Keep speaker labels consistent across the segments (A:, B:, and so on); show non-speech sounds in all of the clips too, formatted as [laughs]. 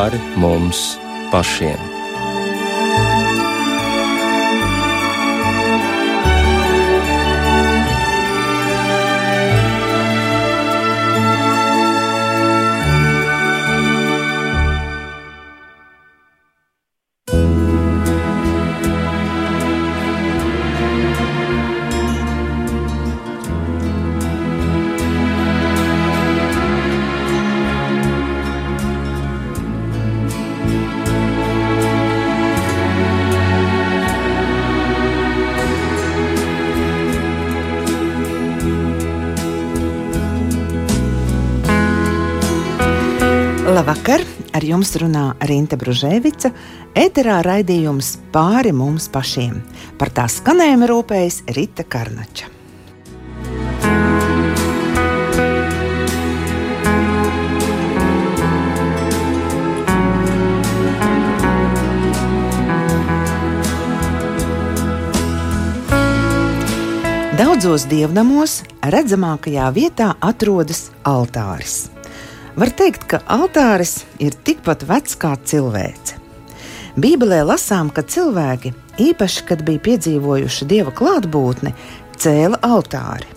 A: pāri mums pašiem.
B: Jums runā Rīta Brunēvica. Eterā raidījums pāri mums pašiem. Par tā skanējumu rūpējas Rīta Karnača. Daudzos dievnamos redzamākajā vietā atrodas altāris. Var teikt, ka altāris ir tikpat vecs kā cilvēce. Bībelē lasām, ka cilvēki, īpaši kad bija piedzīvojuši dieva klātbūtni, cēla altāri.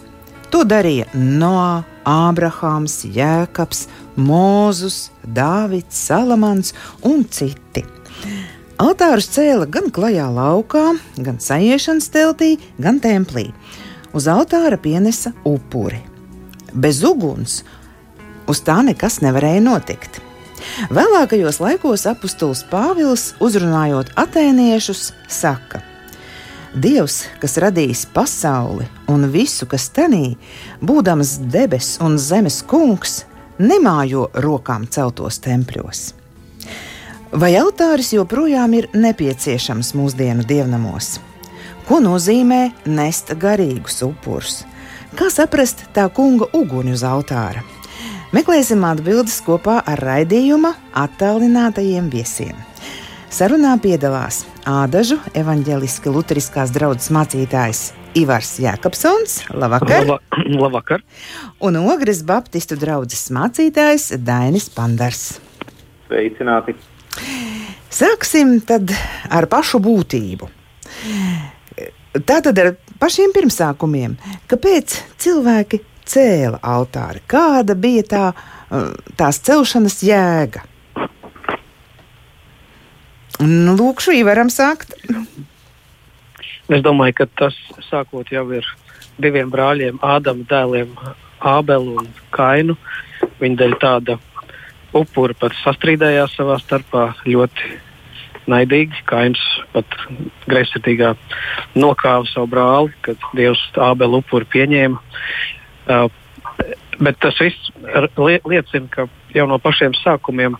B: To darīja Noā, Ābrahāms, Jēkabs, Mūzus, Dāvids, Salamans un citi. Altārus cēla gan klajā laukā, gan sajiešanas teltī, gan templī. Uz altāra pienesa upuri. Bez uguns Uz tā nekas nevarēja notikt. Vēlākajos laikos apustulis Pāvils, uzrunājot atēniešus, saka: Dievs, kas radījis pasauli un visu, kas tenī, būdams debesu un zemes kungs, nemājo rokām celtos tempļos. Vai altāris joprojām ir nepieciešams mūsdienu dievnamos? Ko nozīmē nest garīgus upurus? Kā saprast tā kunga uguni uz altāra? Meklēsim atbildes kopā ar raidījuma attālinātajiem viesiem. Sarunā piedalās Ādažu evaņģeliski luteriskās draudzes mācītājs Ivars Jākapsons. Labvakar!
C: Laba, [clears throat] labvakar!
B: Un Ogres Baptistu draudzes mācītājs Dainis Pandars.
D: Sveicināti!
B: Sāksim tad ar pašu būtību. Tātad ar pašiem pirmsākumiem. Kāpēc cilvēki cēla altāri? Kāda bija tā, uh, tās celšanas jēga? Nu, lūkšu, varam sākt.
C: Es domāju, ka tas sākot jau ir diviem brāļiem, Ādama dēliem, Ābelu un Kainu. Viņa dēļ tāda upura pat sastrīdējās savā starpā ļoti naidīgi. Kains pat greizsirdīgā nokāva savu brāli, kad Dievs Ābelu upuri pieņēma. Uh, bet tas viss liecina, ka jau no pašiem sākumiem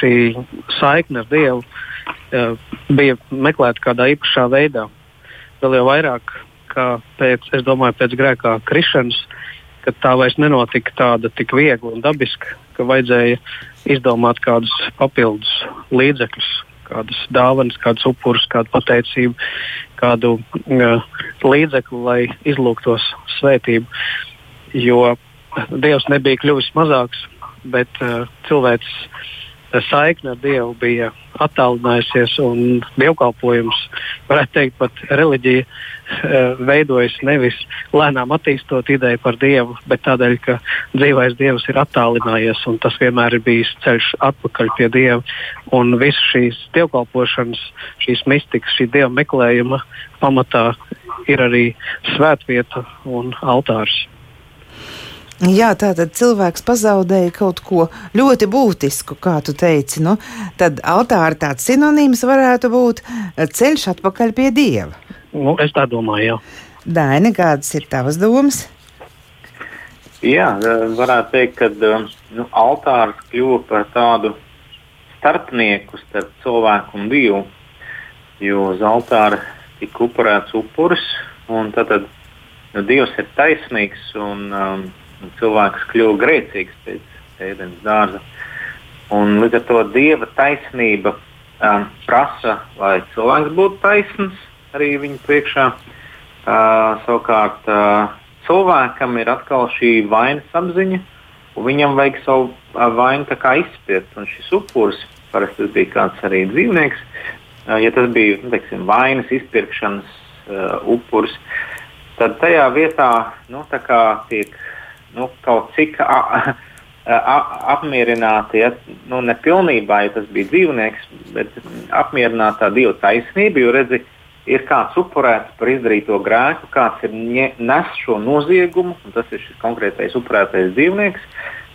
C: šī saikne ar Dievu uh, bija meklēta kādā īpašā veidā. Vēl jau vairāk, kā pēc, domāju, pēc grēkā krišanas, kad tā vairs nenotika tāda tik viegla un dabiska, ka vajadzēja izdomāt kādus papildus līdzekļus, kādas dāvanas, kādus upurus, kādu pateicību, kādu uh, līdzekli, lai izlūgtos svētību. Jo Dievs nebija kļuvis mazāks, bet uh, cilvēks saikne ar Dievu bija attālinājusies, un dievkalpojums, varētu teikt, pat reliģija uh, veidojas nevis lēnām attīstot ideju par Dievu, bet tādēļ, ka dzīvais Dievs ir attālinājies, un tas vienmēr ir bijis ceļš atpakaļ pie Dieva. Un visas šīs dievkalpošanas, šīs mistikas, šī Dieva meklējuma pamatā ir arī svētvieta un altārs.
B: Jā, tātad cilvēks pazaudēja kaut ko ļoti būtisku, kā tu teici. Nu, tad altāra tāds sinonīms varētu būt ceļš atpakaļ pie dieva.
C: Nu, es tā domāju, jā.
B: Daini, kādas ir tavas domas?
D: Jā, varētu teikt, ka nu, altārs kļuva par tādu starpnieku starp cilvēku un dievu. Jo uz altāra tika upurēts upuris, un tad, tad nu, dievs ir taisnīgs un um, cilvēks kļuva grēcīgs pēc ēdienas dārza. Un līdz ar to dieva taisnība um, prasa, lai cilvēks būtu taisns arī viņa priekšā. Uh, savukārt uh, cilvēkam ir atkal šī vainas apziņa, viņam vajag savu vainu izspiest. Un šis upuris, parasti tas bija kāds arī dzīvnieks, ja tas bija nu, teiksim, vainas izpirkšanas uh, upuris, tad tajā vietā nu, tiek nu, kaut cik apmierināti, ja nu, ne pilnībā, ja tas bija dzīvnieks, bet apmierināta dieva taisnība, jo redzi, ir kāds upurēts par izdarīto grēku, kāds ir nes šo noziegumu, un tas ir šis konkrētais upurētais dzīvnieks,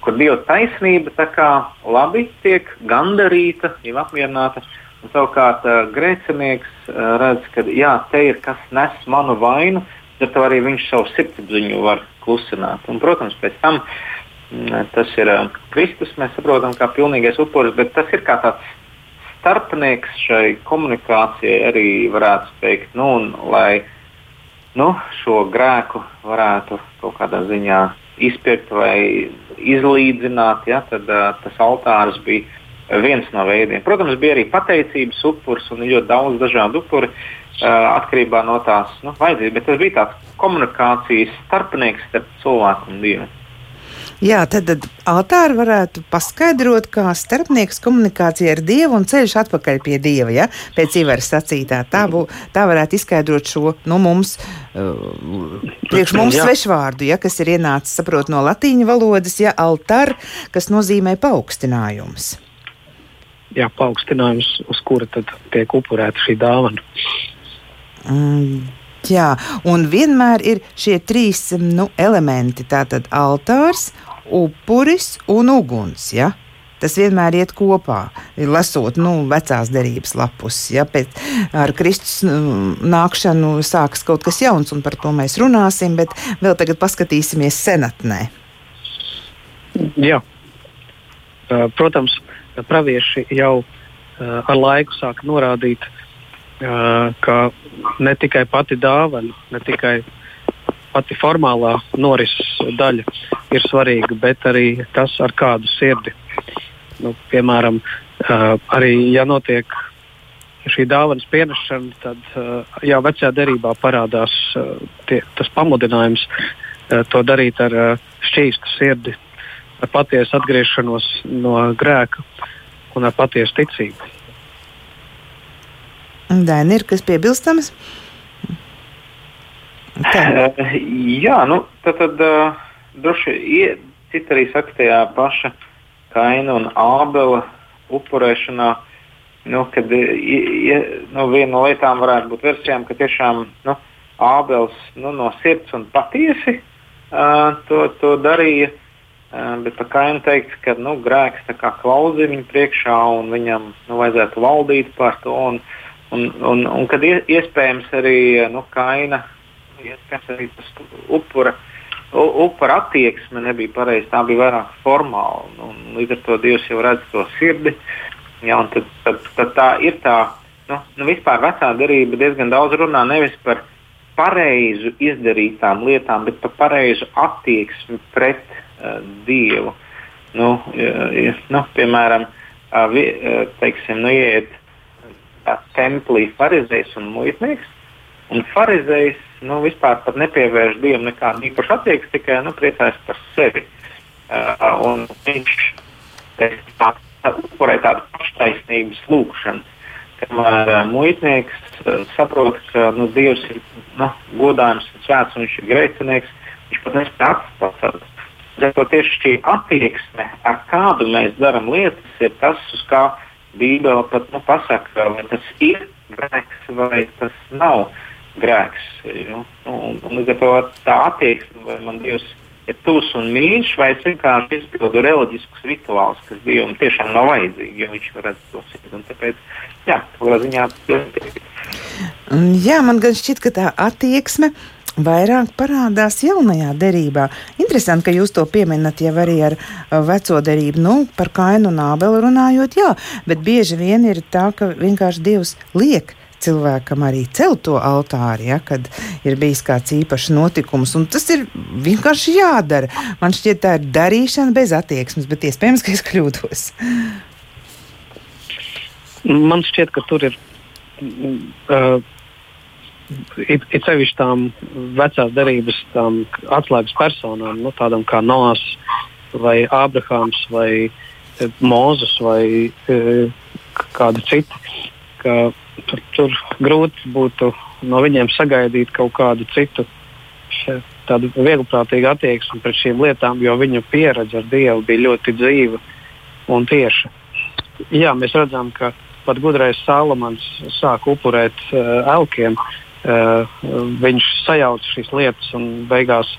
D: kur Dieva taisnība tā kā labi tiek gandarīta, jau apmierināta. Un savukārt grēcinieks redz, ka jā, te ir kas nes manu vainu, tad arī viņš savu sirdsapziņu var klusināt. Un, protams, pēc tam mm, tas ir Kristus, mēs saprotam, kā pilnīgais upuris, bet tas ir kā tāds starpnieks šai komunikācijai arī varētu teikt, nu, un, lai nu, šo grēku varētu kaut kādā ziņā izpirkt vai izlīdzināt, ja, tad uh, tas altārs bija viens no veidiem. Protams, bija arī pateicības upuris un ļoti daudz dažādu upuri uh, atkarībā no tās nu, vajadzības, bet tas bija tāds komunikācijas starpnieks starp cilvēku un dievu.
B: Jā, tad, tad altāri varētu paskaidrot, kā starpnieks komunikācija ar Dievu un ceļš atpakaļ pie Dieva, ja? pēc Ivaras sacītā. Tā, bū, tā varētu izskaidrot šo, nu, mums, uh, priekš mums svešvārdu, ja, kas ir ienācis, saprot, no latīņu valodas, ja, altar, kas nozīmē paaugstinājums.
C: Jā, paaugstinājums, uz kura tad tiek upurēta šī dāvana.
B: Mm. Jā, un vienmēr ir šie trīs nu, elementi. Tātad altārs, upuris un uguns. Ja? Tas vienmēr iet kopā. Lasot nu, vecās derības lapus, ja pēc ar Kristus nu, nākšanu sākas kaut kas jauns, un par to mēs runāsim, bet vēl tagad paskatīsimies senatnē.
C: Jā. Protams, pravieši jau ar laiku sāk norādīt, ka ne tikai pati dāvana, ne tikai pati formālā norises daļa ir svarīga, bet arī tas, ar kādu sirdi. Nu, piemēram, arī ja notiek šī dāvanas pienesšana, tad jau vecajā derībā parādās tie, tas pamudinājums to darīt ar šķīstu sirdi, ar patiesu atgriešanos no grēka un ar patiesu ticību.
B: Daina, ir kas piebilstams?
D: Tā. Jā, nu, tad, tad uh, droši citi arī saka, tajā paša Kaina un Ābela upurēšanā, nu, kad ja, nu, viena no lietām varētu būt versijām, ka tiešām nu, Ābels nu, no sirds un patiesi uh, to, to darīja. Uh, bet par kainu teikt, ka nu, grēks klauzi viņa priekšā un viņam nu, vajadzētu valdīt par to. Un, un, un, un kad iespējams arī nu, kaina, iespējams arī tas upura upura attieksme nebija pareiza, tā bija vairāk formāla. Un, līdz ar to Dievs jau redz to sirdi. Ja, tad, tad, tad tā ir tā, nu, nu vispār vecā darība diezgan daudz runā nevis par pareizu izdarītām lietām, bet par pareizu attieksmi pret uh, Dievu. Nu, uh, nu, piemēram, uh, vi, uh, teiksim, nu, iet uh, templī farizējs un muitnieks, un farizējs nu, vispār nepievērš Dievam nekādu īpašu attieksmi, tikai nu, priecājas par sevi. Uh, viņš upurē tādu paštaisnības lūgšanu. Kamēr uh, muitnieks uh, saprot, ka nu, Dievs ir nu, godājums un svēts, un viņš ir grēcinieks, viņš pat nespēj atstāt. Tieši šī attieksme, ar kādu mēs darām lietas, ir tas, uz kā Bībele pat nu, pasaka, vai tas ir grēks vai tas nav. Grēks. Nu, un, un līdz ar to tā attieksme, vai man Dievs ir tuvs un mīļš, vai es vienkārši izpildu reliģiskus rituālus, kas Dievam tiešām nav vajadzīgi, jo viņš redz to sirdi. Tāpēc, jā, tādā ziņā.
B: Jā, man gan šķiet, ka tā attieksme vairāk parādās jaunajā derībā. Interesanti, ka jūs to pieminat jau arī ar veco derību. Nu, par kainu un ābelu runājot, jā, bet bieži vien ir tā, ka vienkārši Dievs liek cilvēkam arī celt to altāri, ja, kad ir bijis kāds īpašs notikums. Tas ir vienkārši jādara. Man šķiet, tā ir darīšana bez attieksmes, bet iespējams, ka es kļūdos.
C: Man šķiet, ka tur ir. Uh, It, it sevišķi tām vecās derības, tām atslēgas personām, nu, tādām kā Nācis vai Ābrahāms, vai Mozus, vai kādi citi. Ka tur, tur grūti būtu no viņiem sagaidīt kaut kādu citu tādu vieglprātīgu attieksmi pret šīm lietām, jo viņu pieredze ar Dievu bija ļoti dzīva un tieša. Jā, mēs redzam, ka pat gudrais Salamans sāk upurēt uh, elkiem. Uh, viņš sajauca šīs lietas un beigās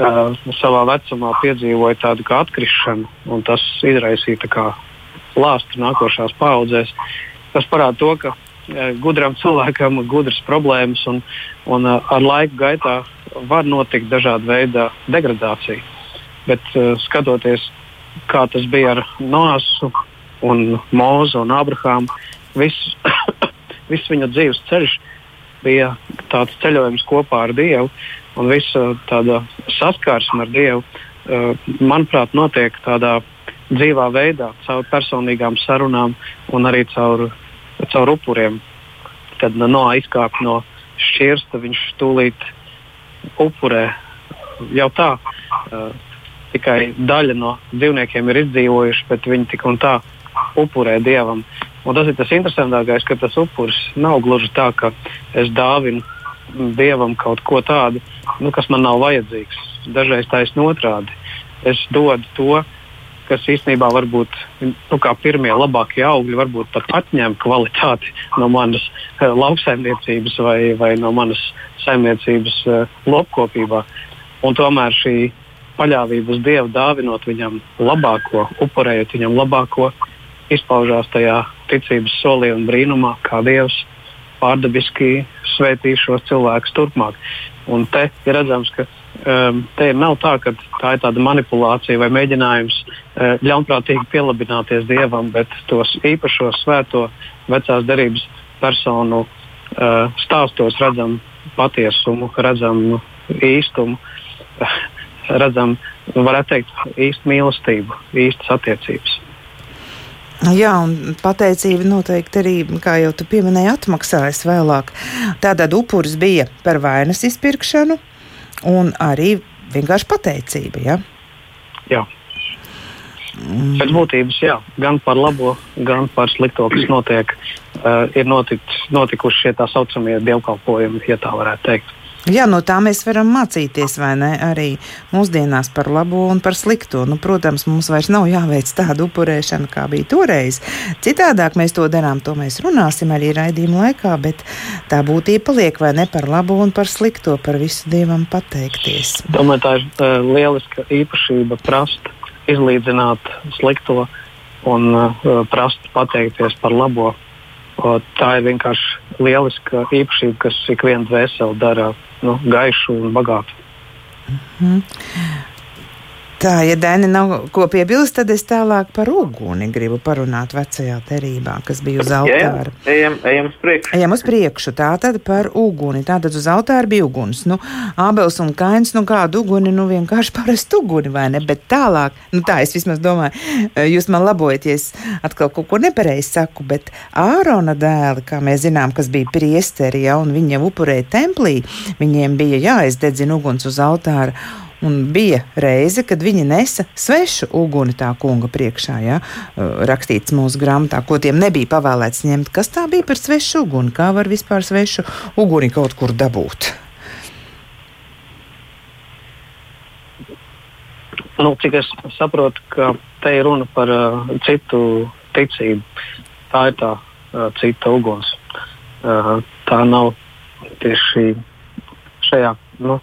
C: uh, savā vecumā piedzīvoja tādu kā atkrišanu, un tas izraisīja lāstu nākošās paudzēs. Tas parāda to, ka uh, gudram cilvēkam ir gudras problēmas, un, un uh, ar laiku gaitā var notikt dažāda veida degradācija. Bet uh, skatoties, kā tas bija ar Noasu un Mūzu un Abrahāmu, viss, [coughs] viss viņa dzīves ceļš bija tāds ceļojums kopā ar Dievu, un visa tāda saskarsme ar Dievu, uh, manuprāt, notiek tādā dzīvā veidā, caur personīgām sarunām un arī caur, caur upuriem. Kad Noā izkāpa no šķirsta, viņš tūlīt upurē jau tā. Uh, tikai daļa no dzīvniekiem ir izdzīvojuši, bet viņi tik un tā upurē dievam. Un tas ir tas interesantākais, ka tas upuris nav gluži tā, ka es dāvinu dievam kaut ko tādu, nu, kas man nav vajadzīgs. Dažreiz taisnība otrādi. Es dodu to, kas īstenībā varbūt nu, pirmie labākie augļi, varbūt pat atņem kvalitāti no manas uh, lauksaimniecības vai, vai no manas saimniecības uh, lopkopībā. Un tomēr šī paļāvība uz Dievu, dāvinot viņam labāko, upurējot viņam labāko, izpaužās tajā ticības solī un brīnumā, kā Dievs pārdabiski svētīs šos cilvēkus turpmāk. Un te ir redzams, ka um, te nav tā, ka tā ir tāda manipulācija vai mēģinājums uh, ļaunprātīgi pielabināties dievam, bet tos īpašo svēto vecās derības personu uh, stāstos redzam patiesumu, redzam īstumu, [laughs] redzam, varētu teikt, īstu mīlestību, īstas attiecības.
B: Jā, un pateicība noteikti arī, kā jau tu pieminēji, atmaksājas vēlāk. Tātad upuris bija par vainas izpirkšanu un arī vienkārši pateicība. Ja?
C: Jā. Pēc būtības, jā, gan par labo, gan par slikto, kas notiek, uh, ir notikt, notikuši šie tā saucamie dievkalpojumi, ja tā varētu teikt.
B: Jā, no tā mēs varam mācīties, vai ne? Arī mūsdienās par labo un par slikto. Nu, protams, mums vairs nav jāveic tāda upurēšana, kā bija toreiz. Citādāk mēs to darām, to mēs runāsim arī raidījuma laikā, bet tā būtība paliek vai ne par labo un par slikto, par visu dievam pateikties.
C: Domāju, tā ir uh, lieliska īpašība prast izlīdzināt slikto un uh, prast pateikties par labo. Uh, tā ir vienkārši lieliska īpašība, kas ik viena dvēseli dara nu, gaišu un bagātu.
B: Mm -hmm. Tā, ja Dēni nav ko piebilst, tad es tālāk par uguni gribu parunāt vecajā terībā, kas bija uz altāra.
D: Jā, ejam, ejam uz priekšu.
B: Ejam uz priekšu, tā tad par uguni. Tā tad uz altāra bija uguns. Nu, Ābels un Kains, nu kādu uguni, nu vienkārši parastu uguni, vai ne? Bet tālāk, nu tā es vismaz domāju, jūs man labojaties, atkal kaut ko nepareizi saku, bet Ārona dēli, kā mēs zinām, kas bija priesteri, ja, un viņi upurēja templī, viņiem bija jāizdedzina uguns uz altāra. Un bija reize, kad viņi nesa svešu uguni tā kunga priekšā, ja, rakstīts mūsu grāmatā, ko tiem nebija pavēlēts ņemt. Kas tā bija par svešu uguni? Kā var vispār svešu uguni kaut kur dabūt?
C: Nu, cik es saprotu, ka te ir runa par uh, citu ticību. Tā ir tā uh, cita uguns. Uh, tā nav tieši šajā nu,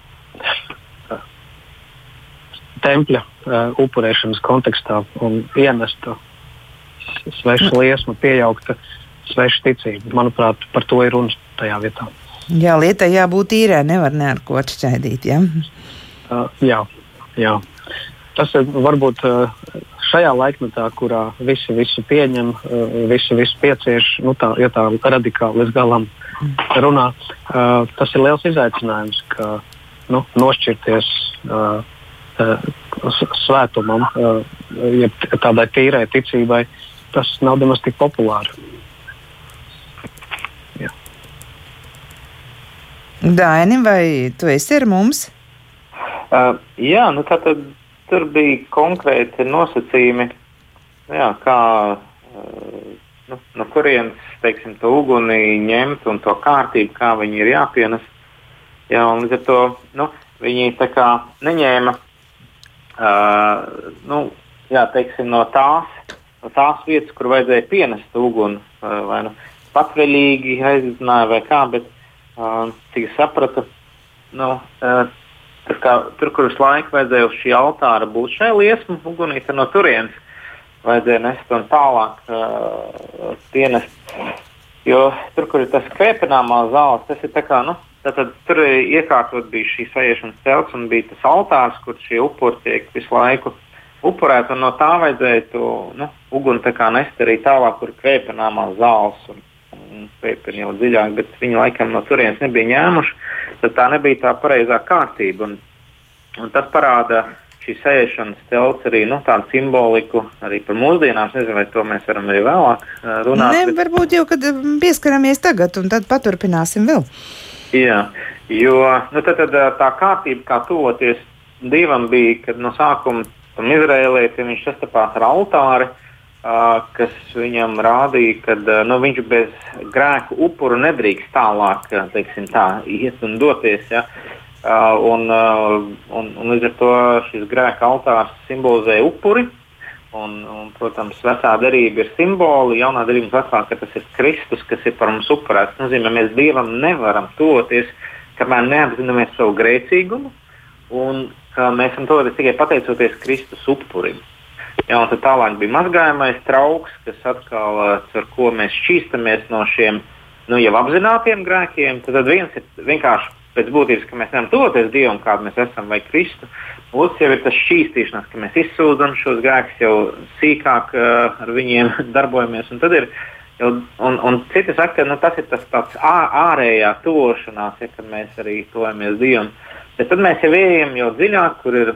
C: tempļa uh, upurēšanas kontekstā un ienesta sveša liesma, pieaugta sveša ticība. Manuprāt, par to ir runa tajā vietā.
B: Jā, lietai jābūt īrē, nevar ne ar ko atšķaidīt. Ja?
C: Uh, jā, jā. Tas ir varbūt uh, šajā laikmetā, kurā visi visu pieņem, uh, visi visu piecieš, nu tā, ja tā radikāli līdz galam runā, uh, tas ir liels izaicinājums, ka nu, nošķirties. Uh, svētumam, uh, ja tādai tīrai ticībai, tas nav nemaz tik populāri. Jā.
B: Daini, vai tu esi ar mums?
D: Uh, jā, nu tā tad tur bija konkrēti nosacījumi, jā, kā, nu, no kurienes teiksim, to uguni ņemt un to kārtību, kā viņi ir jāpienes. Jā, un līdz ar to nu, viņi neņēma uh, nu, jā, teiksim, no, tās, no tās vietas, kur vajadzēja pienest uguni. Uh, vai nu patvaļīgi aizdzināja vai kā, bet uh, cik es sapratu, nu, uh, tur, kā, tur, kur visu laiku vajadzēja uz šī altāra būt šai liesmu ugunīte no turienes, vajadzēja nest un tālāk uh, pienest. Jo tur, kur ir tas kvēpināmā zāles, tas ir tā kā, nu, Tātad tur iekārtot bija šī sajiešanas telts un bija tas altārs, kur šie upuri tiek visu laiku upurēti. No tā vajadzēja to nu, uguni nest arī tālāk, kur kvēpināmā zāles. Un, Pēkšņi jau dziļāk, bet viņi laikam no turienes nebija ņēmuši. Tad tā nebija tā pareizā kārtība. Un, un tas parāda šī sēžamās telts arī nu, tādu simboliku arī par mūsdienām. Es nezinu, vai to mēs varam arī vēlāk runāt.
B: Ne, bet... Varbūt jau, kad pieskaramies tagad, un tad paturpināsim vēl.
D: Jā, jo nu, tad, tad, tā kārtība, kā tuvoties Dievam, bija, kad no sākuma tam izrēlietim viņš sastapās ar altāri, uh, kas viņam rādīja, ka uh, nu, viņš bez grēku upuru nedrīkst tālāk teiksim, tā, iet un doties. Ja? Uh, un, uh, un, un līdz ar to šis grēka altārs simbolizē upuri. Un, un, protams, vecā derība ir simboli, jaunā derība vecā, ka tas ir Kristus, kas ir par mums upurēts. Tas nozīmē, mēs Dievam nevaram toties, kamēr neapzināmies savu grēcīgumu, un ka mēs esam toties tikai pateicoties Kristus upurim. Jā, un tad tālāk bija mazgājamais trauks, kas atkal ar ko mēs šķīstamies no šiem nu, jau apzinātiem grēkiem. Tad, tad viens ir vienkārši pēc būtības, ka mēs nevaram toties Dievam, kāda mēs esam, vai Kristu. Otrs jau ir tas šķīstīšanās, ka mēs izsūdzam šos grēkus, jau sīkāk uh, ar viņiem [laughs] darbojamies. Un ir jau, un, un citi saka, ka nu, tas ir tas tāds ārējā tošanās, ja, kad mēs arī tojamies Dievam. Bet tad mēs jau ejam jau dziļāk, kur ir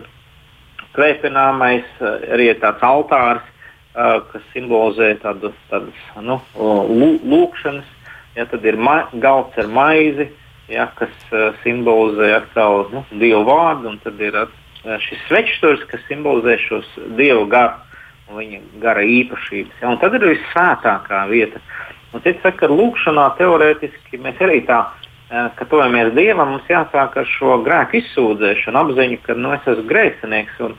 D: kvēpināmais, arī tāds altārs, uh, kas simbolizē tādu, tādas nu, lūkšanas. Ja, tad ir galds ar maizi, ja, kas uh, simbolizē atkal nu, dievu vārdu, un tad ir uh, šis svečstūris, kas simbolizē šos dievu garu un viņa gara īpašības. Ja, un tad ir visvētākā vieta. Un cits saka, ka lūkšanā teorētiski mēs arī tā, uh, ka tojamies dievam, mums jāsāk ar šo grēku izsūdzēšanu, apziņu, ka nu, es esmu grēcinieks un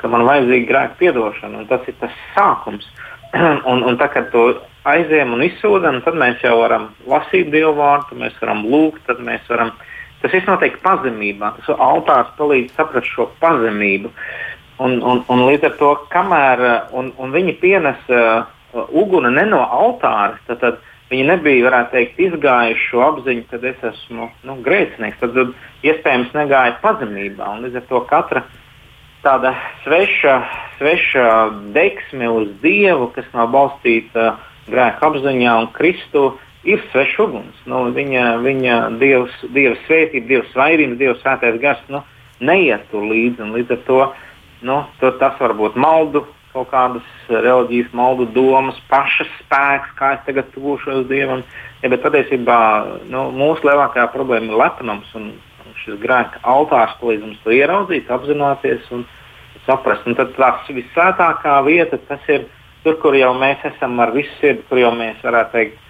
D: ka man vajadzīga grēka piedošana, un tas ir tas sākums. [clears throat] un, un tā, kad to aizējam un izsūdzam, tad mēs jau varam lasīt Dievu vārdu, mēs varam lūgt, tad mēs varam. Tas viss notiek pazemībā. Tas altārs palīdz saprast šo pazemību. Un, un, un līdz ar to, kamēr un, un viņi pienes uh, uguni ne no altāra, tad, tad viņi nebija, varētu teikt, izgājuši šo apziņu, ka es esmu nu, grēcinieks. Tad, tad iespējams negāja pazemībā. Un līdz ar to katra tāda sveša, sveša deksme uz Dievu, kas nav balstīta grēka apziņā un Kristu ir svešs uguns. Nu, viņa viņa dievs, dievs svētība, dievs vairības, dievs svētais gars nu, neiet tur līdzi. Līdz ar to nu, tas var būt maldu, kaut kādas reliģijas maldu domas, pašas spēks, kā es tagad tuvošos dievam. Ja, bet patiesībā nu, mūsu lielākā problēma ir lepnums un šis grēka altārs palīdz mums to ieraudzīt, apzināties un saprast. Un tad tās visvētākā vieta tas ir tur, kur jau mēs esam ar visu sirdi, kur jau mēs varētu teikt,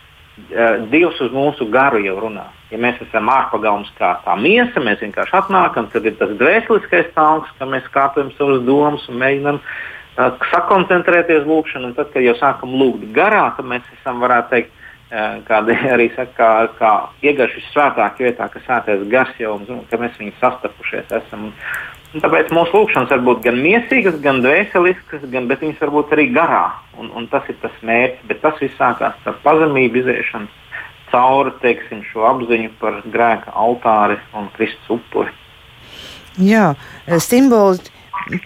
D: Dievs uz mūsu garu jau runā. Ja mēs esam ārpagalms kā tā miesa, mēs vienkārši atnākam, tad ir tas dvēseliskais talks, ka mēs kārtojam savas domas un mēģinam uh, sakoncentrēties lūkšanā. Tad, kad jau sākam lūgt garā, tad mēs esam, varētu teikt, kādi arī saka, kā, kā iegaši svētākā vietā, ka svētais gars jau mums, ka mēs viņu sastapušies esam. Un tāpēc mūsu lūkšanas var būt gan mīlestīgas, gan dvēseliskas, gan, bet viņas var būt arī garā. Un, un tas ir tas mērķis. Bet tas viss sākās ar pazemību iziešanu cauri teiksim, šo apziņu par grēka altāri un Kristus upuri.
B: Jā, simboli.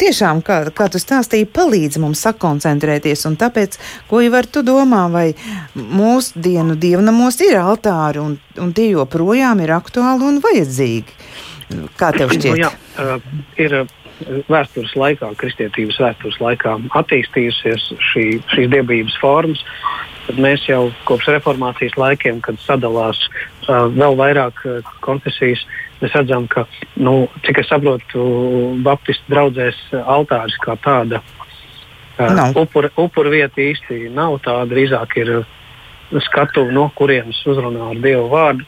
B: Tiešām, kā, kā tu stāstīji, palīdz mums sakoncentrēties. Tāpēc, ko jau ar tu domā, vai mūsdienu dievnamos ir altāri un, un tie joprojām ir aktuāli un vajadzīgi? Kā tev šķiet? Nu, jā,
C: uh, ir vēstures laikā, kristietības vēstures laikā attīstījusies šī, šīs dievības formas. Tad mēs jau kopš reformācijas laikiem, kad sadalās uh, vēl vairāk uh, konfesijas, mēs redzam, ka, nu, cik es saprotu, Baptistu draugzēs altāris kā tāda uh, upura, upura vieta īsti nav. Tā drīzāk ir skatu, no kurienes uzrunā ar Dievu vārdu.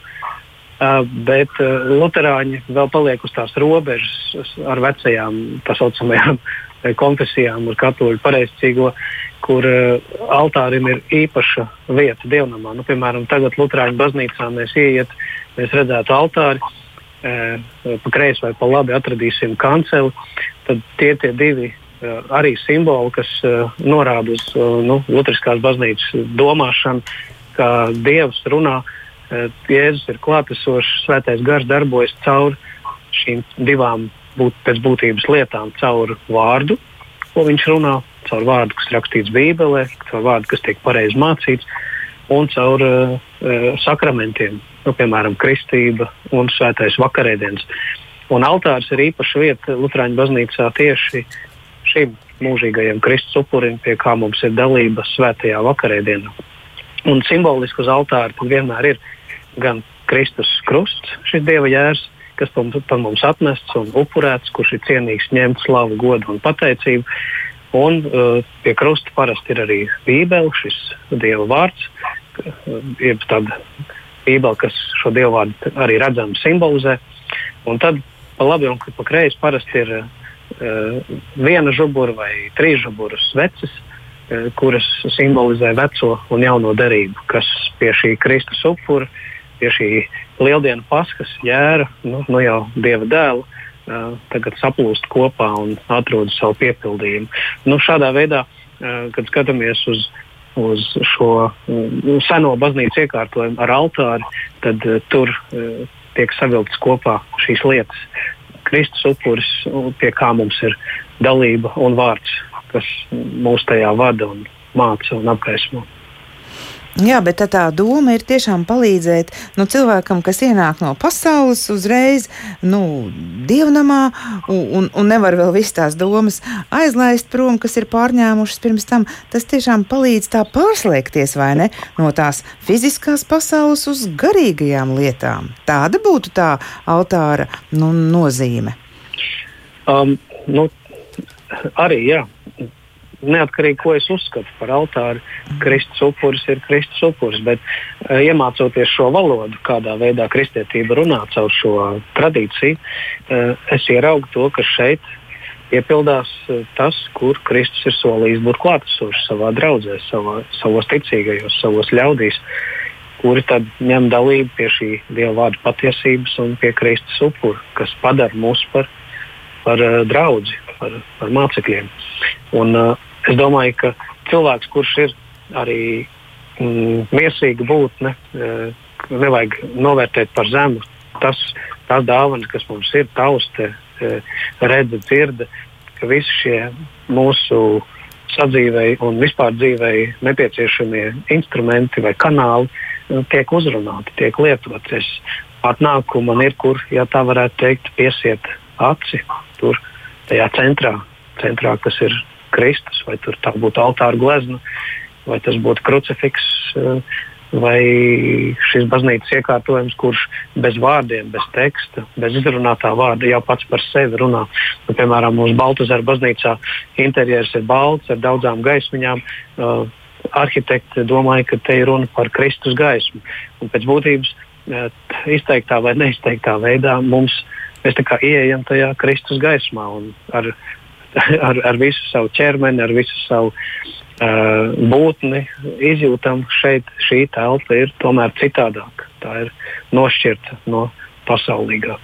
C: Uh, bet uh, Lutāņi vēl paliek uz tās robežas ar vecajām, tā saucamajām konfesijām, ar katoļu pareizcīgo, kur uh, altārim ir īpaša vieta dievnamā. Nu, piemēram, tagad Lutāņu baznīcā mēs ieiet, mēs redzētu altāri, uh, pa kreisi vai pa labi atradīsim kanceli. Tad tie ir divi uh, arī simboli, kas uh, norāda uz uh, nu, Lutāņu baznīcas domāšanu, ka Dievs runā uh, Jēzus ir klātesošs, svētais gars darbojas caur šīm divām būt, pēc būtības lietām, caur vārdu, ko viņš runā, caur vārdu, kas rakstīts Bībelē, caur vārdu, kas tiek pareizi mācīts, un caur uh, sakramentiem, nu, piemēram, kristība un svētais vakarēdienas. Un altārs ir īpaša vieta Lutāņu baznīcā tieši šim mūžīgajam Kristus upurim, pie kā mums ir dalība svētajā vakarēdienā. Un simboliski uz altāra vienmēr ir gan Kristus krusts, šis dieva jērs, kas par mums atnests un upurēts, kurš ir cienīgs ņemt slavu, godu un pateicību. Un uh, pie krusta parasti ir arī Bībele, šis dieva vārds, jeb tāda Bībele, kas šo dievu vārdu arī redzami simbolizē. Un tad pa labi un pa kreisi parasti ir uh, viena žubura vai trīs žuburas sveces, uh, kuras simbolizē veco un jauno derību, kas pie šī Kristus upura uh, pie šī lieldienu paskas jēra, nu, nu jau dieva dēla, uh, tagad saplūst kopā un atrod savu piepildījumu. Nu, šādā veidā, uh, kad skatāmies uz, uz šo uh, seno baznīcu iekārtojumu ar altāri, tad uh, tur uh, tiek savilktas kopā šīs lietas. Kristus upuris, pie kā mums ir dalība un vārds, kas mūs tajā vada un māca un apgaismo.
B: Jā, bet tā, tā doma ir tiešām palīdzēt nu, cilvēkam, kas ienāk no pasaules uzreiz, nu, dievnamā, un, un, un nevar vēl visas tās domas aizlaist prom, kas ir pārņēmušas pirms tam. Tas tiešām palīdz tā pārslēgties, vai ne, no tās fiziskās pasaules uz garīgajām lietām. Tāda būtu tā altāra nu, nozīme.
C: Um, nu, arī, jā neatkarīgi, ko es uzskatu par altāri, Kristus upuris ir Kristus upuris. Bet uh, iemācoties šo valodu, kādā veidā kristietība runā caur šo tradīciju, uh, es ieraugu to, ka šeit piepildās uh, tas, kur Kristus ir solījis būt klātesošs savā draudzē, savā, savos ticīgajos, savos ļaudīs. Kuri tad ņem dalību pie šī Dieva vārda patiesības un pie Kristus upura, kas padara mūs par, par uh, draugu, par, par mācekļiem. Un, uh, Es domāju, ka cilvēks, kurš ir arī mm, mīlestīga būtne, e, nevajag novērtēt par zemu tas, tās dāvanas, kas mums ir, tauste, e, redze, dzirde, ka visi šie mūsu sadzīvei un vispār dzīvei nepieciešamie instrumenti vai kanāli e, tiek uzrunāti, tiek lietoti. Es atnāku, man ir kur, ja tā varētu teikt, piesiet aci tur, tajā centrā, centrā kas ir Kristus, vai tā būtu altāra glezna, vai tas būtu krucifiks, eh, vai šis baznīcas iekārtojums, kurš bez vārdiem, bez teksta, bez izrunātā vārda jau pats par sevi runā. Nu, piemēram, mūsu Baltazara baznīcā interjers ir balts ar daudzām gaismiņām. Uh, arhitekti domāja, ka te ir runa par Kristus gaismu. Un pēc būtības uh, izteiktā vai neizteiktā veidā mums mēs ieejam tajā Kristus gaismā un ar [laughs] ar, ar visu savu ķermeni, ar visu savu uh, būtni izjūtam, šeit šī telpa ir tomēr citādāka. Tā ir nošķirta no pasaulīgā.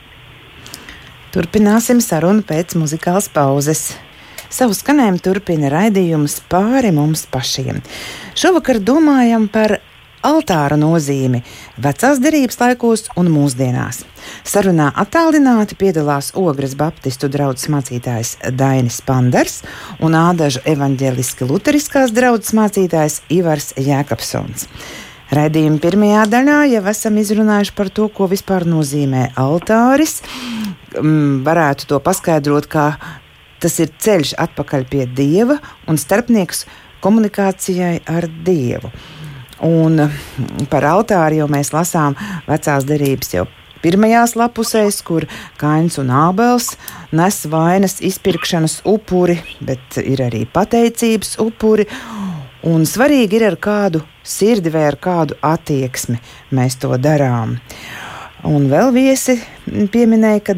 B: Turpināsim sarunu pēc muzikālas pauzes. Savu skanējumu turpina raidījums pāri mums pašiem. Šovakar domājam par altāra nozīmi vecās derības laikos un mūsdienās. Sarunā attālināti piedalās Ogres Baptistu draugs mācītājs Dainis Panders un Ādažu evaņģēliski luteriskās draugs mācītājs Ivars Jēkabsons. Raidījuma pirmajā daļā jau esam izrunājuši par to, ko vispār nozīmē altāris. Mm, varētu to paskaidrot, kā tas ir ceļš atpakaļ pie dieva un starpnieks komunikācijai ar dievu. Un par altāri jau mēs lasām vecās derības jau pirmajās lapusēs, kur Kains un Ābels nes vainas izpirkšanas upuri, bet ir arī pateicības upuri. Un svarīgi ir ar kādu sirdi vai ar kādu attieksmi mēs to darām. Un vēl viesi pieminēja, ka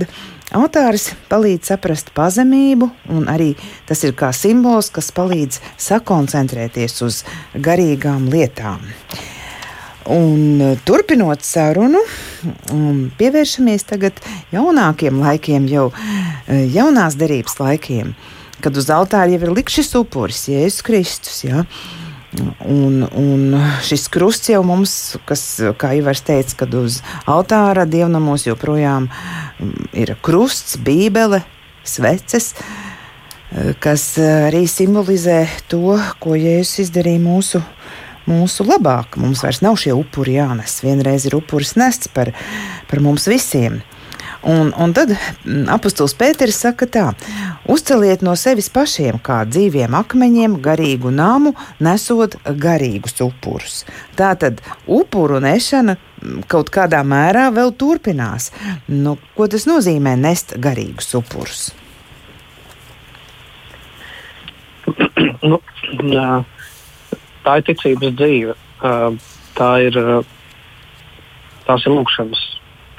B: Altāris palīdz saprast pazemību, un arī tas ir kā simbols, kas palīdz sakoncentrēties uz garīgām lietām. Un, turpinot sarunu, pievēršamies tagad jaunākiem laikiem, jau eh, jaunās derības laikiem, kad uz altāra jau ir likts šis upuris, Jēzus Kristus. Ja? Un, un šis krusts jau mums, kas, kā Ivars teica, kad uz altāra dievnamos joprojām mm, ir krusts, bībele, sveces, kas arī simbolizē to, ko Jēzus izdarīja mūsu, mūsu labāk. Mums vairs nav šie upuri jānes. Vienreiz ir upuris nests par, par mums visiem. Un, un tad apustulis Pēters saka tā: uzceliet no sevis pašiem kā dzīviem akmeņiem garīgu namu, nesot garīgus upurus. Tā tad upuru nešana kaut kādā mērā vēl turpinās. Nu, ko tas nozīmē nest garīgus upurus? [clears throat]
C: nu, tā ir ticības dzīve. Tā ir, tās ir lūkšanas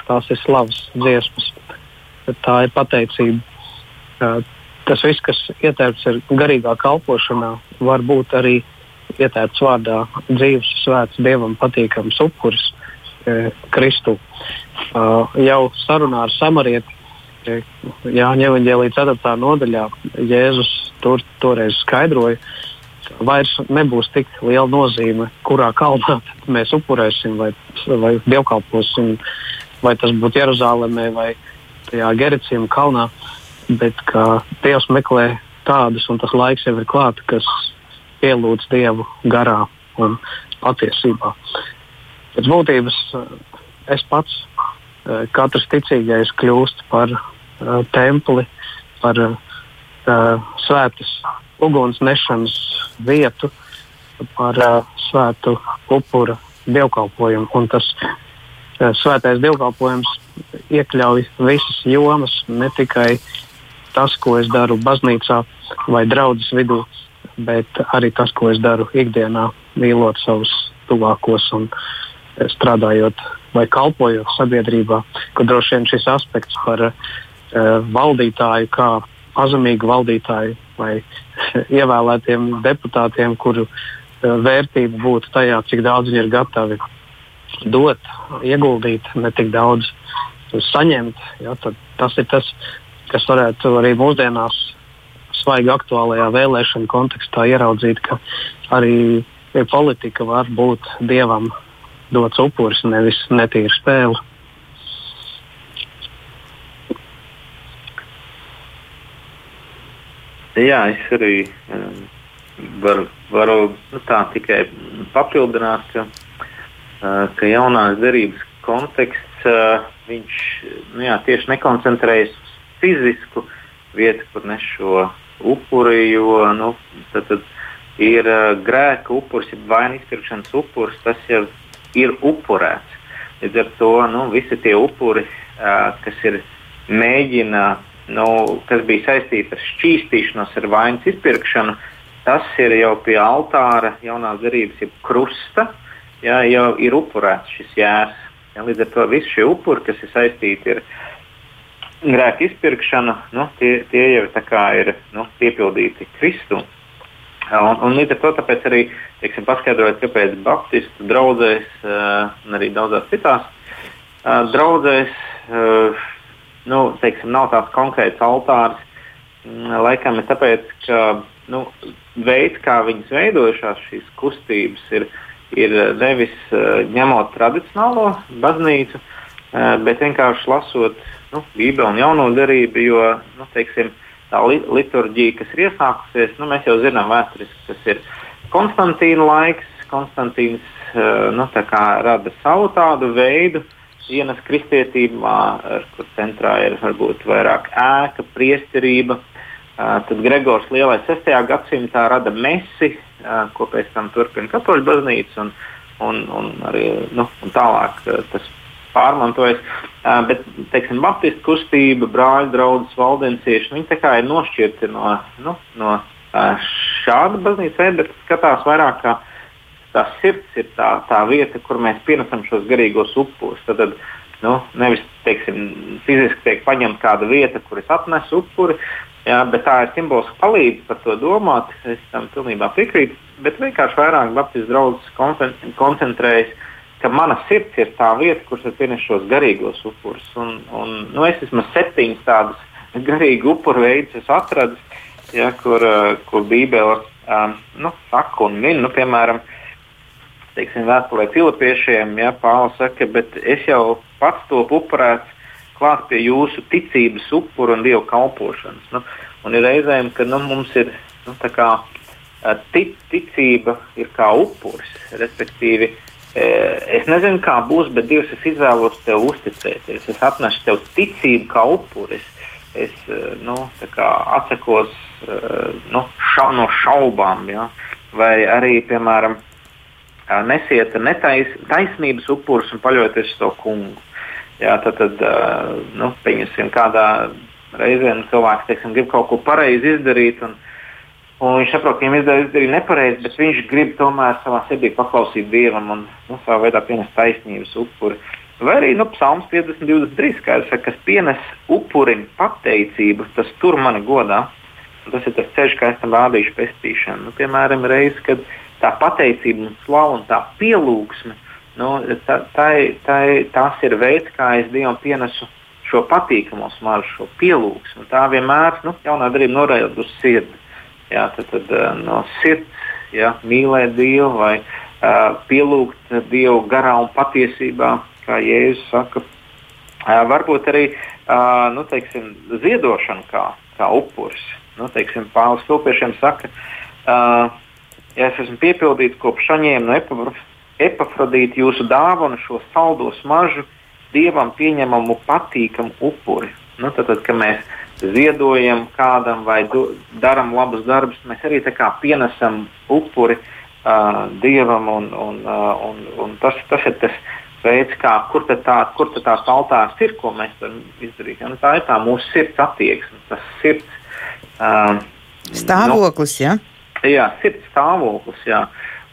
C: tās ir slavas dziesmas, tā ir pateicība. Tas viss, kas ietērpts garīgā kalpošanā, var būt arī ietērpts vārdā dzīves, svēts, dievam patīkams upuris Kristu. Jau sarunā ar samarieti Jāņa Evangelija 4. nodaļā Jēzus tur, toreiz skaidroja, ka vairs nebūs tik liela nozīme, kurā kalnā [laughs] mēs upurēsim vai, vai dievkalposim vai tas būtu Jeruzalemē vai tajā Gericījuma kalnā, bet ka Dievs meklē tādus, un tas laiks jau ir klāts, kas pielūdz Dievu garā un patiesībā. Pēc būtības eh, es pats, eh, katrs ticīgais, kļūst par uh, templi, par uh, svētas uguns nešanas vietu, par uh, svētu upura dievkalpojumu. Un tas svētais dievkalpojums iekļauj visas jomas, ne tikai tas, ko es daru baznīcā vai draudzes vidū, bet arī tas, ko es daru ikdienā, mīlot savus tuvākos un eh, strādājot vai kalpojot sabiedrībā, kur droši vien šis aspekts par uh, valdītāju, kā pazemīgu valdītāju vai [laughs] ievēlētiem deputātiem, kuru uh, vērtība būtu tajā, cik daudz viņi ir gatavi dot, ieguldīt, ne tik daudz saņemt. Ja, tas ir tas, kas varētu arī mūsdienās svaigi aktuālajā vēlēšana kontekstā ieraudzīt, ka arī politika var būt dievam dots upuris, nevis netīra spēle.
D: Jā, es arī um, varu, varu nu, tā tikai papildināt, ka ka jaunās derības konteksts viņš nu jā, tieši nekoncentrējas uz fizisku vietu, kur nes šo upuri, jo nu, tad, tad ir grēka upuris, ir vainas izpirkšanas upuris, tas jau ir upurēts. Līdz ar to nu, visi tie upuri, kas ir mēģina, nu, kas bija saistīti ar šķīstīšanos, ar vainas izpirkšanu, tas ir jau pie altāra jaunās derības, jeb krusta. Uh, jā, jau ir upurēts šis jērs. Jā, līdz ar to visi šie upuri, kas ir saistīti ar grēku izpirkšanu, nu, tie, tie jau ir nu, piepildīti Kristu. Un, un līdz ar to arī teiksim, paskaidrojot, kāpēc Baptistu draugzēs uh, un arī daudzās citās uh, draugzēs uh, nu, teiksim, nav tāds konkrēts altārs. Mm, laikam ir tāpēc, ka nu, veids, kā viņas veidojušās, šīs kustības, ir uh, ir nevis uh, ņemot tradicionālo baznīcu, uh, bet vienkārši lasot nu, Bībeli un jauno darību, jo nu, teiksim, tā li liturģija, kas ir iesākusies, nu, mēs jau zinām vēsturiski, tas ir Konstantīna laiks. Konstantīns nu, rada savu tādu veidu, ienes kristietībā, kur centrā ir varbūt vairāk ēka, priesterība. Uh, tad Gregors Lielais 6. gadsimtā rada mesi, ko pēc tam turpina katoļu baznīca un, un, un arī nu, un tālāk tas pārmantojas. Bet, teiksim, Baptistu kustība, brāļu draugs, valdensieši, viņi tā kā ir nošķirti no, nu, no šāda baznīcas veida, bet skatās vairāk kā tā sirds ir tā, tā vieta, kur mēs pienesam šos garīgos upurus. Tad, tad nu, nevis teiksim, fiziski tiek paņemta kāda vieta, kur es atnesu upuri, jā, bet tā ir simboliska palīdzība par to domāt. Es tam pilnībā piekrītu, bet vienkārši vairāk Baptistu draugs koncentrējas ka mana sirds ir tā vieta, kur es pienesu šos garīgos upurus. Un, un, nu, es vismaz septiņus tādus garīgu upuru veidus atradu, ja, kur, uh, kur Bībele um, nu, saka un min, nu, piemēram, teiksim, vēstulē Filipiešiem, ja Pāvils saka, bet es jau pats to upurēts klāt pie jūsu ticības upuru un dievu kalpošanas. Nu, un ir reizēm, ka nu, mums ir nu, kā, tic, ticība ir kā upuris, respektīvi Es nezinu, kā būs, bet Dievs, es izvēlos tev uzticēties. Es atnesu tev ticību kā upuris. Es nu, atsakos nu, ša, no šaubām. Ja? Vai arī, piemēram, nesiet netais, taisnības upurus un paļauties uz to kungu. Jā, tad, tad nu, pieņemsim, kādā reizē nu, cilvēks teiksim, grib kaut ko pareizi izdarīt. Un, Un viņš saprot, ka viņam izdarīja nepareizi, bet viņš grib tomēr savā sirdī paklausīt Dievam un nu, savā veidā pienest taisnības upuri. Vai arī nu, Psalms 50, 23, skaidrs, kas pienes upurim pateicību, tas tur mani godā. Un tas ir tas ceļš, kā es tam rādīšu pestīšanu. Nu, piemēram, reizes, kad tā pateicība un slava un tā pielūgsme, nu, tā, tā, tā, tas ir veids, kā es Dievam pienesu šo patīkamo smaržu, šo pielūgsmu. Tā vienmēr nu, jaunā darība norādīt uz sirdi jā, tad, tad, eh, no sirds jā, mīlēt Dievu vai uh, pielūgt Dievu garā un patiesībā, kā Jēzus saka. Uh, varbūt arī uh, nu, teiksim, ziedošana kā, kā upuris. Nu, Pāvils Filpiešiem saka, uh, ja es esmu piepildīts kopš saņēmu no epafrodīta jūsu dāvanu šo saldo smaržu, dievam pieņemamu patīkamu upuri. Nu, tad, tad, kad mēs ziedojam kādam vai do, darām labus darbus, mēs arī pienesam upuri uh, dievam. Un, un, uh, un, un tas, tas ir tas veids, kā, kur, tā, kur tās altārs ir, ko mēs varam izdarīt. Ja? Nu, tā ir tā mūsu sirds attieksme, tas sirds
B: uh, stāvoklis. Nu,
D: ja? Jā, sirds stāvoklis. Jā.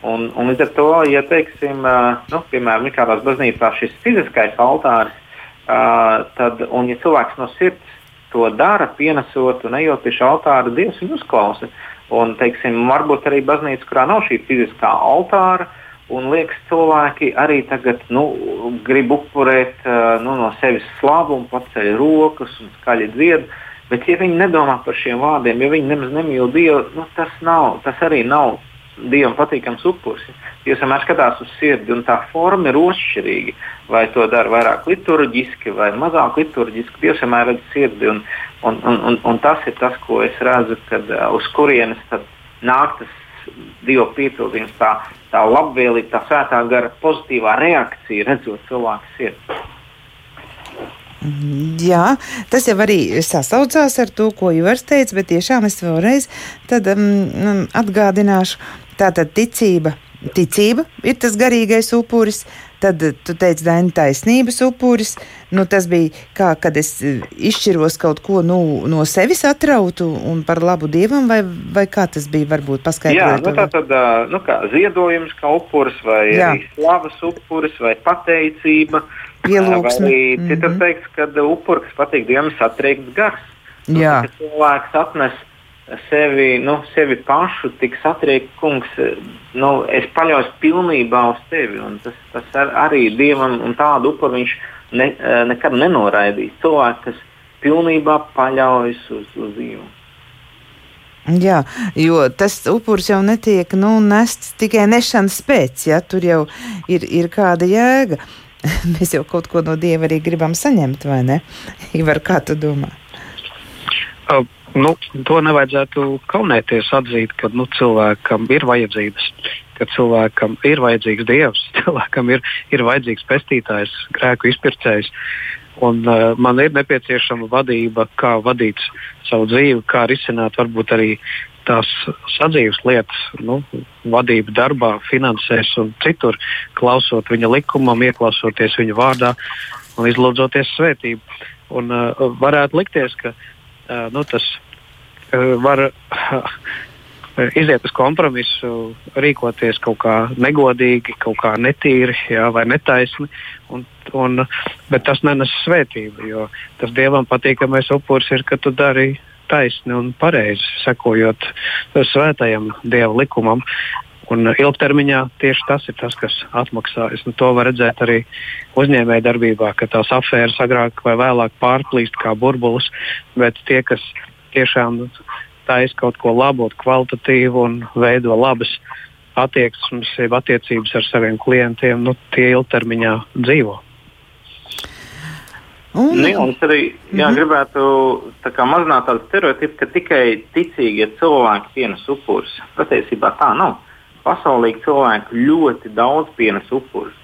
D: Un, un līdz ar to, ja teiksim, nu, piemēram, kādās baznīcās šis fiziskais altārs, uh, tad, un ja cilvēks no sirds to dara, pienesot un ejot pie šā altāra, Dievs viņu uzklausa. Un, teiksim, varbūt arī baznīca, kurā nav šī fiziskā altāra, un liekas, cilvēki arī tagad nu, grib upurēt nu, no sevis slavu un paceļ rokas un skaļi dzied. Bet, ja viņi nedomā par šiem vārdiem, ja viņi nemaz nemīl Dievu, nu, tas, nav, tas arī nav Dievam patīkams upuris. Dievs vienmēr skatās uz sirdi, un tā forma ir otršķirīga. Vai to dara vairāk liturģiski vai mazāk liturģiski. Dievs vienmēr redz sirdi, un, un, un, un, un tas ir tas, ko es redzu, kad uh, uz kurienes nāk tas Dieva piepildījums, tā, tā labvēlība, tā svētā gara pozitīvā reakcija, redzot cilvēku sirdi.
B: Jā, tas jau arī sasaucās ar to, ko Ivars teica, bet tiešām es vēlreiz tad, um, atgādināšu, Tātad ticība. Ticība ir tas garīgais upuris, tad tu teici, Daina, taisnības upuris. Nu, tas bija kā, kad es e, izšķiros kaut ko nu, no sevis atrautu un par labu dievam, vai, vai kā tas bija? Varbūt paskaidrot.
D: Jā, nu, tā tad nu, kā, ziedojums kā upuris, vai slavas upuris, vai pateicība.
B: Pielūgsme.
D: Vai mm -hmm. citur teikts, ka upuris patīk dievam satriekts gars. Nu,
B: Jā.
D: Cilvēks atnes sevi, nu, sevi pašu tik satriekt, kungs, nu, es paļaujos pilnībā uz tevi. Tas, tas ar, arī dievam un tādu upuru viņš ne, nekad nenoraidīs. Cilvēks, kas pilnībā paļaujas uz, uz Dievu.
B: Jā, jo tas upuris jau netiek nu, nests tikai nešanas pēc, ja tur jau ir, ir kāda jēga. [laughs] Mēs jau kaut ko no dieva arī gribam saņemt, vai ne? [laughs] Ivar, kā tu domā?
C: Uh, nu, to nevajadzētu kaunēties atzīt, ka nu, cilvēkam ir vajadzības, ka cilvēkam ir vajadzīgs dievs, [laughs] cilvēkam ir, ir vajadzīgs pestītājs, grēku izpircējs. Un, uh, man ir nepieciešama vadība, kā vadīt savu dzīvi, kā risināt varbūt arī tās sadzīves lietas, nu, vadība darbā, finansēs un citur, klausot viņa likumam, ieklausoties viņa vārdā un izlūdzoties svētību. Un, uh, varētu likties, ka uh, nu, tas var iziet uz kompromisu, rīkoties kaut kā negodīgi, kaut kā netīri jā, vai netaisni. Un, un, bet tas nenes svētību, jo tas dievam patīkamais upuris ir, ka tu dari taisni un pareizi, sekojot svētajam dieva likumam. Un ilgtermiņā tieši tas ir tas, kas atmaksājas. Nu, to var redzēt arī uzņēmējdarbībā, ka tās afēras agrāk vai vēlāk pārplīst kā burbulis, bet tie, kas tiešām taisa kaut ko labu, kvalitatīvu un veido labas attieksmes, jeb attiecības ar saviem klientiem, nu, tie ilgtermiņā dzīvo.
D: Un, nu, un es arī jā, -hmm. gribētu mazināt tādu stereotipu, ka tikai ticīgie cilvēki pienes upurus. Patiesībā tā nav. Pasaulīgi cilvēki ļoti daudz pienes upurus.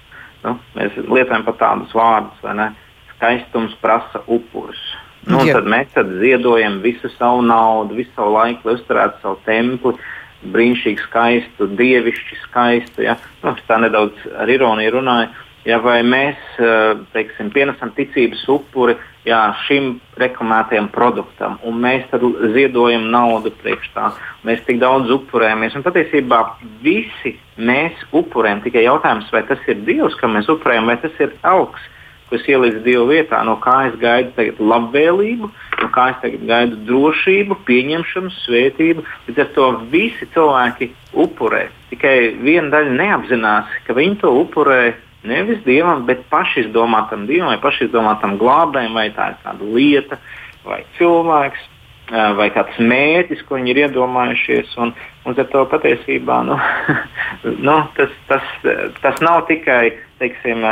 D: Nu, mēs lietojam pat tādus vārdus, vai ne? Skaistums prasa upurus. Nu, tad mēs tad ziedojam visu savu naudu, visu savu laiku, lai uzturētu savu templi, brīnišķīgi skaistu, dievišķi skaistu. Ja? Nu, tā nedaudz ar ironiju runāju ja, vai mēs eh, teiksim, pienesam ticības upuri jā, šim reklamētajam produktam, un mēs tad ziedojam naudu priekš tā. Mēs tik daudz upurējamies, un patiesībā visi mēs upurējam. Tikai jautājums, vai tas ir Dievs, kam mēs upurējam, vai tas ir augs, kas ieliks Dievu vietā, no kā es gaidu tagad labvēlību, no kā es tagad gaidu drošību, pieņemšanu, svētību. Līdz ar to visi cilvēki upurē. Tikai viena daļa neapzinās, ka viņi to upurē Nevis dievam, bet pašizdomātam dievam vai pašizdomātam glābējam, vai tā ir kāda lieta, vai cilvēks, vai kāds mērķis, ko viņi ir iedomājušies. Un, un to patiesībā nu, [laughs] nu, tas, tas, tas nav tikai teiksim,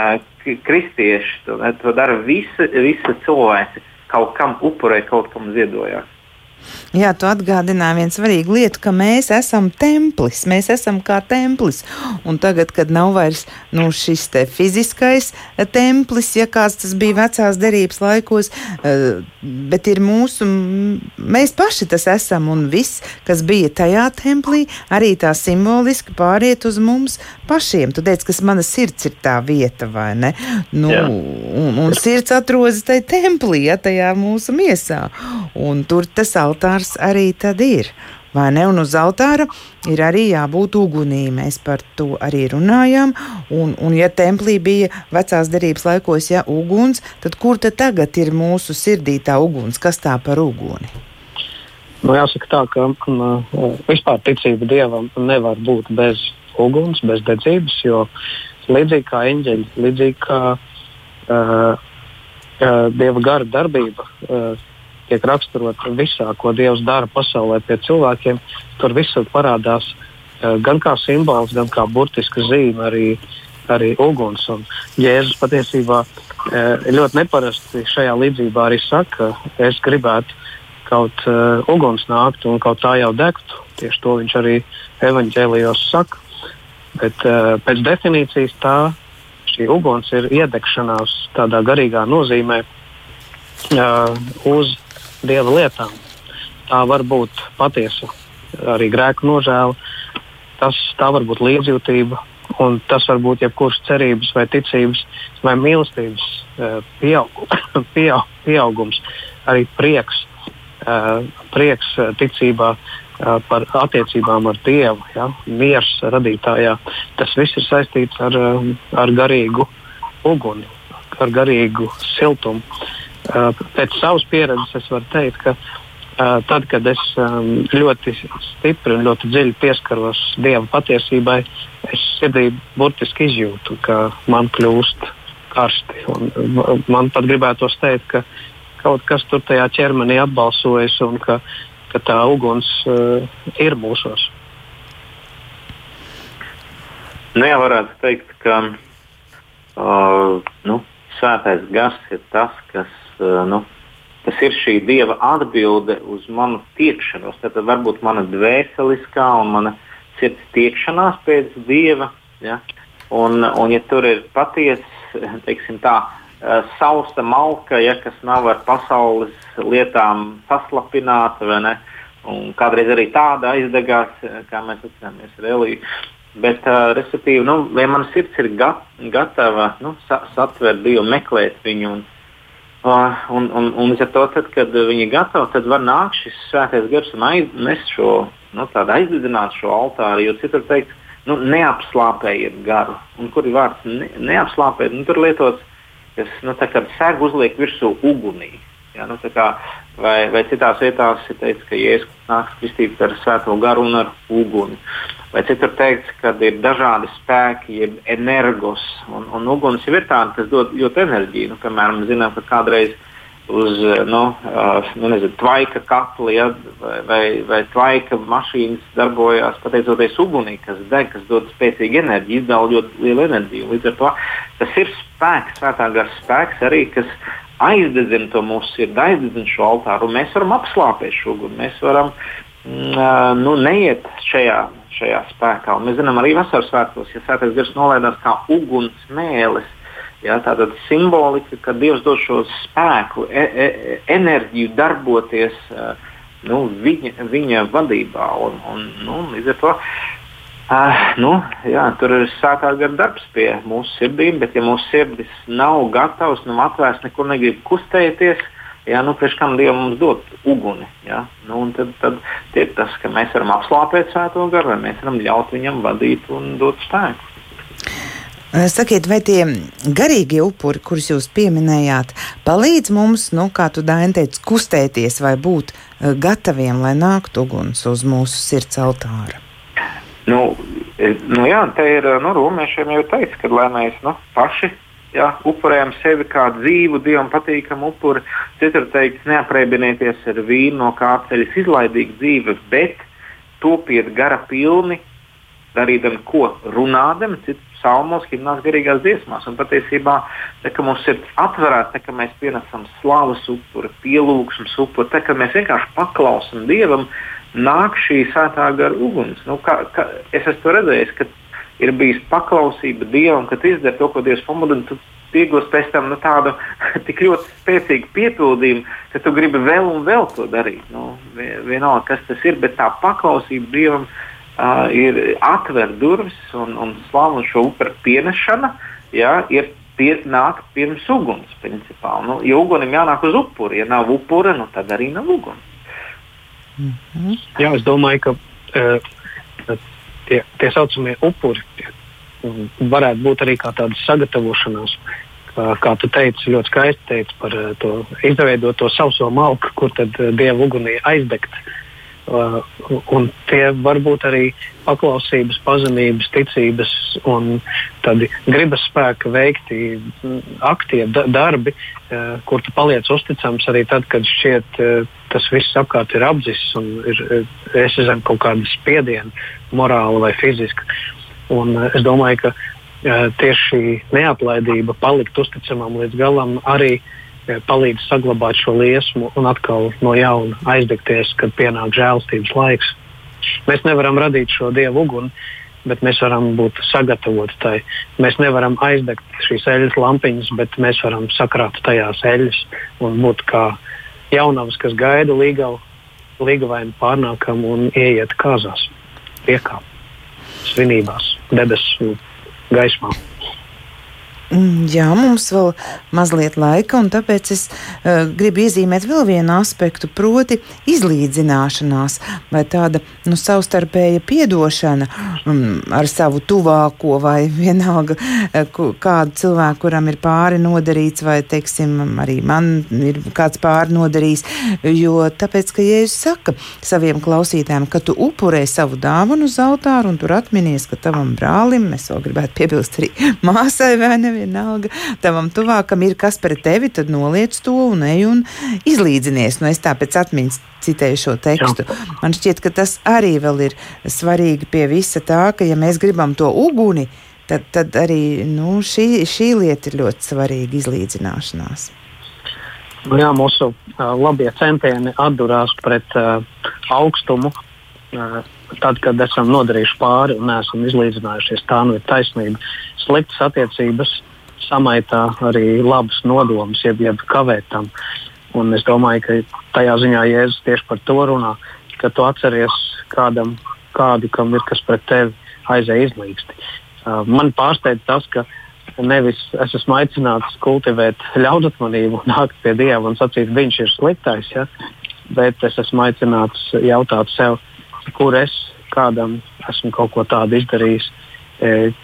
D: kristieši. To, to dara visi, visi cilvēki. Kaut kam upurē, kaut kam ziedojās.
B: Jā, tu atgādināji vienu svarīgu lietu, ka mēs esam templis, mēs esam kā templis. Un tagad, kad nav vairs nu, šis fiziskais eh, templis, ja kāds tas bija vecās derības laikos, eh, bet ir mūsu, mēs paši tas esam un viss, kas bija tajā templī, arī tā simboliski pāriet uz mums pašiem. Tu teici, ka mana sirds ir tā vieta, vai ne? Nu, Jā. un, un sirds atrodas tajā templī, ja tajā mūsu miesā. Un tur tas altārs arī tad ir. Vai ne? Un uz altāra ir arī jābūt ugunī. Mēs par to arī runājām. Un, un ja templī bija vecās derības laikos, ja uguns, tad kur tad tagad ir mūsu sirdī tā uguns? Kas tā par uguni?
C: Nu, jāsaka tā, ka uh, vispār ticība dievam nevar būt bez uguns, bez dedzības, jo līdzīgi kā eņģeļi, līdzīgi kā uh, uh, dieva gara darbība uh, tiek raksturota visā, ko dievs dara pasaulē pie cilvēkiem, tur visur parādās uh, gan kā simbols, gan kā burtiska zīme arī, arī uguns. Un Jēzus patiesībā uh, ļoti neparasti šajā līdzībā arī saka, es gribētu kaut uh, uguns nākt un kaut tā jau degtu. Tieši to viņš arī evaņģēlijos saka. Bet uh, pēc definīcijas tā šī uguns ir iedegšanās tādā garīgā nozīmē uh, uz dieva lietām. Tā var būt patiesa arī grēku nožēla, tas, tā var būt līdzjūtība, un tas var būt jebkurš cerības, vai ticības, vai mīlestības uh, pieaug, [coughs] pieaug, pieaugums, arī prieks, uh, prieks ticībā, par attiecībām ar Dievu, ja, miers radītājā. Tas viss ir saistīts ar, ar garīgu uguni, ar garīgu siltumu. Pēc savas pieredzes es varu teikt, ka tad, kad es ļoti stipri un ļoti dziļi pieskaros Dieva patiesībai, es sirdī burtiski izjūtu, ka man kļūst karsti. Un man pat gribētos teikt, ka kaut kas tur tajā ķermenī atbalsojas un ka ka tā uguns uh, ir mūsos.
D: Nu, jā, varētu teikt, ka uh, nu, svētais gars ir tas, kas, uh, nu, kas ir šī dieva atbilde uz manu tiekšanos. Tad varbūt mana dvēseliskā un mana sirds tiekšanās pēc dieva. Ja? Un, un ja tur ir patiesa, Eh, sausa malka, ja, kas nav ar pasaules lietām saslapināta, ne, un kādreiz arī tāda aizdegās, kā mēs atceramies ar Eliju. Bet, uh, respektīvi, nu, vai mana sirds ir gat, gatava nu, sa satvert Dievu, meklēt viņu. Un, uh, un, un, un līdz ar to, tad, kad viņi ir gatavi, tad var nākt šis svētais gars un aiznest šo, nu, aizdedzināt šo altāri. Jo citur teikt, nu, neapslāpējiet garu. Un kur ir vārds ne, neapslāpēt, nu, tur lietots, kas nu, sēž uzliek virsū ugunī. Ja, nu, kā, vai, vai citās vietās ir teikts, ka Jēzus nāks kristīt ar svēto garu un ar uguni. Vai citur teikts, ka ir dažādi spēki, jeb energos, un, un uguns jau ir tāds, kas dod ļoti enerģiju. Nu, piemēram, zinām, ka kādreiz uz nu, nu, nezinu, tvaika katli ja, vai, vai, vai tvaika mašīnas darbojās pateicoties ugunī, kas deg, kas dod spēcīgu enerģiju, izdala ļoti lielu enerģiju. Līdz ar to tas ir spēks, svētā gara spēks arī, kas aizdedzina to mūsu sirdi, aizdedzina šo altāru, mēs varam apslāpēt šo uguni. Mēs varam mm, nu, neiet šajā, šajā spēkā. Un mēs zinām, arī vasaras svētkos, ja svētais gars nolaidās kā uguns mēlis. Ja, tāda simbolika, ka Dievs dod šo spēku, e, e, enerģiju darboties nu, viņa, viņa vadībā. Un, un, nu, līdz ar to Uh, nu, jā, tur sākās gan darbs pie mūsu sirdīm, bet ja mūsu sirdis nav gatavs, nav atvērts, nekur negrib kustēties, jā, nu, priekš kam Dievam mums dot uguni. Jā, nu, tad, tad ir tas, ka mēs varam apslāpēt svēto garu, vai mēs varam ļaut viņam vadīt un dot spēku.
B: Sakiet, vai tie garīgie upuri, kurus jūs pieminējāt, palīdz mums, nu, kā tu Daini teici, kustēties vai būt gataviem, lai nāktu uguns uz mūsu sirds altāra?
D: Nu, nu jā, te ir nu, romiešiem jau teiks, ka lai mēs nu, paši ja, upurējam sevi kā dzīvu, dievam patīkamu upuri, citur teiks, neaprēķinieties ar vīnu, no kā ceļas izlaidīga dzīve, bet topiet gara pilni, darīdami ko runādami, citu psalmos, himnās, garīgās dziesmās. Un patiesībā, ka mums ir atvērta, tā, ka mēs pienesam slavas upuri, pielūgsmes upuri, tā, ka mēs vienkārši paklausam Dievam, nāk šī svētā gara uguns. Nu, kā, kā, es esmu redzējis, ka ir bijis paklausība Dievam, ka tu izdari to, ko Dievs pamudina. Tu iegūsi pēc tam nu, tādu [laughs] tik ļoti spēcīgu piepildījumu, ka tu gribi vēl un vēl to darīt. Nu, vienalga, kas tas ir, bet tā paklausība Dievam uh, ir atver durvis un, un slavu šo upuru pienešana. Ja, ir pie, nāk pirms uguns. Principā. Nu, ja ugunim jānāk uz upuri, ja nav upura, nu, tad arī nav uguns.
C: -hmm. Jā, es domāju, ka uh, tie, tie saucamie upuri tie, varētu būt arī kā tāda sagatavošanās. Kā, kā tu teici, ļoti skaisti teici par uh, to izveidot to sauso malku, kur tad uh, dievu ugunī aizdegt. Uh, un tie var būt arī paklausības, pazemības, ticības un gribas spēka veikti aktīvi da darbi, uh, kur tu paliec uzticams arī tad, kad šķiet, uh, tas viss apkārt ir apzisis un ir, es zinu, kaut kāda spiediena, morāla vai fiziska. Un, uh, es domāju, ka uh, tieši šī neaplaidība, palikt uzticamam līdz galam, arī uh, palīdz saglabāt šo liesmu un atkal no jauna aizdegties, kad pienāk žēlstības laiks. Mēs nevaram radīt šo dievu uguni, bet mēs varam būt sagatavoti tai. Mēs nevaram aizdegt šīs eļļas lampiņas, bet mēs varam sakrāt tajās eļļas un būt kā uh, jaunavas, kas gaida līgavu, līgavainu pārnākam un ieiet kāzās, piekā, svinībās, debesu gaismā.
B: Mm, jā, mums vēl mazliet laika, un tāpēc es uh, gribu iezīmēt vēl vienu aspektu, proti, izlīdzināšanās vai tāda nu, savstarpēja piedošana um, ar savu tuvāko vai [laughs] vienalga uh, kādu cilvēku, kuram ir pāri nodarīts, vai, teiksim, arī man ir kāds pāri nodarījis. Jo tāpēc, ka Jēzus saka saviem klausītājiem, ka tu upurē savu dāvanu uz altāru un tur atminies, ka tavam brālim, mēs vēl gribētu piebilst arī [laughs] māsai vai nevienam vienalga, tavam tuvākam ir kas pret tevi, tad noliec to un ej un izlīdzinies. Nu, es tāpēc atmiņas citēju šo tekstu. Man šķiet, ka tas arī vēl ir svarīgi pie visa tā, ka ja mēs gribam to uguni, tad, tad arī nu, šī, šī lieta ir ļoti svarīga izlīdzināšanās.
C: Nu jā, mūsu uh, labie centieni atdurās pret uh, augstumu. Uh, tad, kad esam nodarījuši pāri un neesam izlīdzinājušies, tā nu ir taisnība. Sliktas attiecības samaitā arī labus nodomus, jeb, jeb kavēt tam. Un es domāju, ka tajā ziņā Jēzus tieši par to runā, ka tu atceries kādam, kādu, kam ir kas pret tevi aizēja izlīgsti. Uh, man pārsteidz tas, ka nevis es esmu aicināts kultivēt ļaunprātību, nākt pie Dieva un sacīt, viņš ir sliktais, ja? bet es esmu aicināts jautāt sev, kur es kādam esmu kaut ko tādu izdarījis,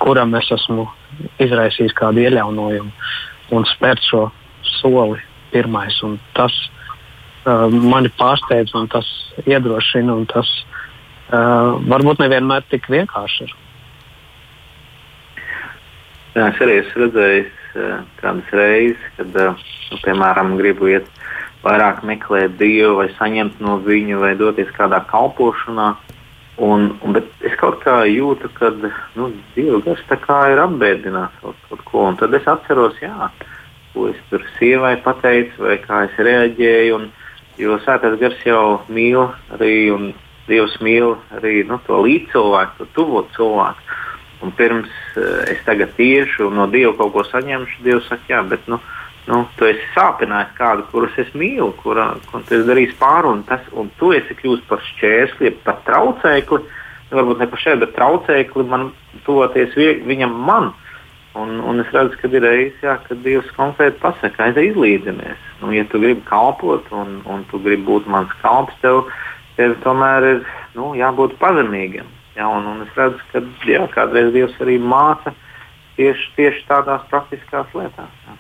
C: kuram es esmu izraisījis kādu ieļaunojumu un spērt šo soli pirmais. Tas uh, mani pārsteidz un tas iedrošina un tas uh, varbūt nevienmēr tik vienkārši ir.
D: Jā, es arī esmu redzējis uh, kādas reizes, kad, uh, nu, piemēram, gribu iet vairāk meklēt Dievu, vai saņemt no viņa, vai doties kādā kalpošanā. Un, un, es kaut kā jūtu, ka nu, Dieva gars ir apbēdināts kaut, kaut ko. Un tad es atceros, jā, ko es tur sievai pateicu, vai kā es reaģēju. Un, jo svētais gars jau mīl arī, un Dievs mīl arī nu, to līdzcilvēku, to tuvo cilvēku. Un pirms uh, es tagad tiešu no Dieva kaut ko saņemšu, Dievs saka, jā, bet nu, nu, tu esi sāpinājis kādu, kurus es mīlu, kura, kur tu esi darījis pāri, un, tas, un tu esi kļuvis par šķērsli, par traucēkli. Nu, varbūt ne par šeit, bet traucēkli man tuvoties viņam man. Un, un es redzu, ka ir reizes, kad Dievs konkrēti pasakā, aiziet izlīdzinies. Nu, ja tu gribi kalpot un, un tu gribi būt mans kalps, tev, tev tomēr ir nu, jābūt pazemīgam. Ja, un, un es redzu, ka jā, kādreiz Dievs arī māca tieši, tieši tādās praktiskās lietās. Jā.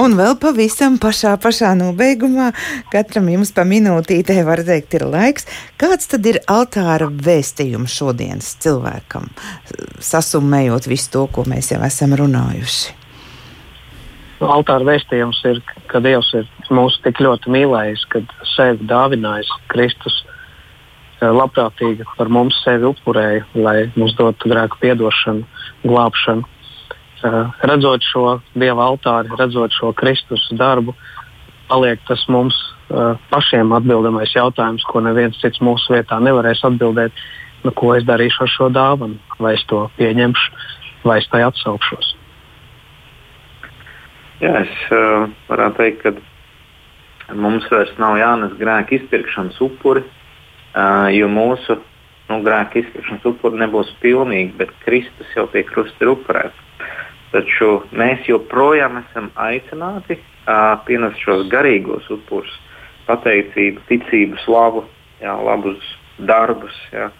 B: Un vēl pavisam pašā, pašā nobeigumā, katram jums pa minūtītē var teikt, ir laiks. Kāds tad ir altāra vēstījums šodienas cilvēkam, sasummējot visu to, ko mēs jau esam runājuši?
C: Altāra vēstījums ir, ka Dievs ir mūs tik ļoti mīlējis, ka sevi dāvinājis Kristus Eh, labprātīgi par mums sevi upurēja, lai mums dotu grēku piedošanu, glābšanu. Uh, redzot šo dieva altāri, redzot šo Kristus darbu, paliek tas mums uh, pašiem atbildamais jautājums, ko neviens cits mūsu vietā nevarēs atbildēt. Nu, ko es darīšu ar šo dāvanu? Vai es to pieņemšu, vai es tai atsaukšos?
D: Jā, es uh, varētu teikt, ka mums vairs nav jānes grēka izpirkšanas upuri, jo mūsu nu, grēka izpirkšanas upuri nebūs pilnīgi, bet Kristus jau pie krusta ir upurēts. Taču mēs joprojām esam aicināti uh, pienest šos garīgos upurus, pateicību, ticību, slavu, jā, labus darbus, jā,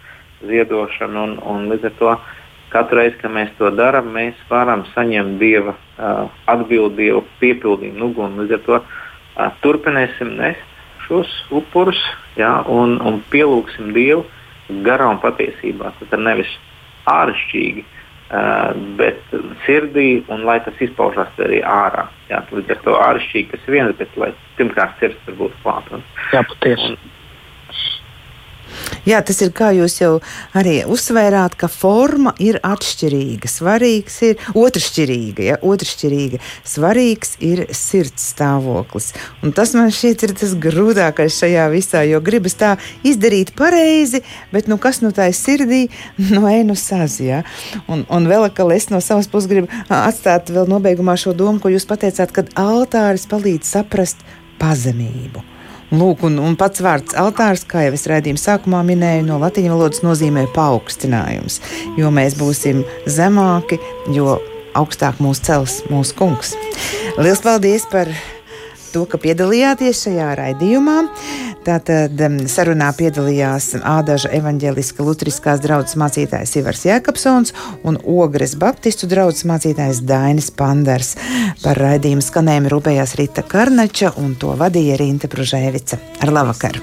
D: ziedošanu. Un, un līdz ar to katru reizi, kad mēs to darām, mēs varam saņemt Dieva uh, atbildību, piepildījumu, uguni. Līdz ar to uh, turpināsim nest šos upurus ja, un, un pielūgsim Dievu garā un patiesībā. Tas nevis āršķirīgi, bet sirdī, un lai tas izpaužās arī ārā. Jā, līdz ar to āršķirīgi tas viens, bet lai pirmkārt sirds tur būtu klāta.
C: Jā, patiesi.
B: Jā, tas ir kā jūs jau arī uzsvērāt, ka forma ir atšķirīga. Svarīgs ir otršķirīga, ja otršķirīga. Svarīgs ir sirds stāvoklis. Un tas man šķiet ir tas grūtākais šajā visā, jo gribas tā izdarīt pareizi, bet nu kas nu tā ir sirdī, [laughs] no ēnu sazijā. Un, un vēl, ka es no savas puses gribu atstāt vēl nobeigumā šo domu, ko jūs pateicāt, kad altāris palīdz saprast pazemību. Lūk, un, un pats vārds altārs, kā jau es raidījuma sākumā minēju, no latviešu valodas nozīmē paaugstinājums. Jo mēs būsim zemāki, jo augstāk mūs cels mūsu kungs. Lielas paldies par to, ka piedalījāties šajā raidījumā. Tātad sarunā piedalījās Ādaža evaņģēliska lutriskās draudzes mācītājs Ivars Jēkabsons un Ogres baptistu draudzes mācītājs Dainis Panders. Par raidījumu skanējumu rūpējās Rita Karnača un to vadīja Rīta Pružēvica. Ar labvakar!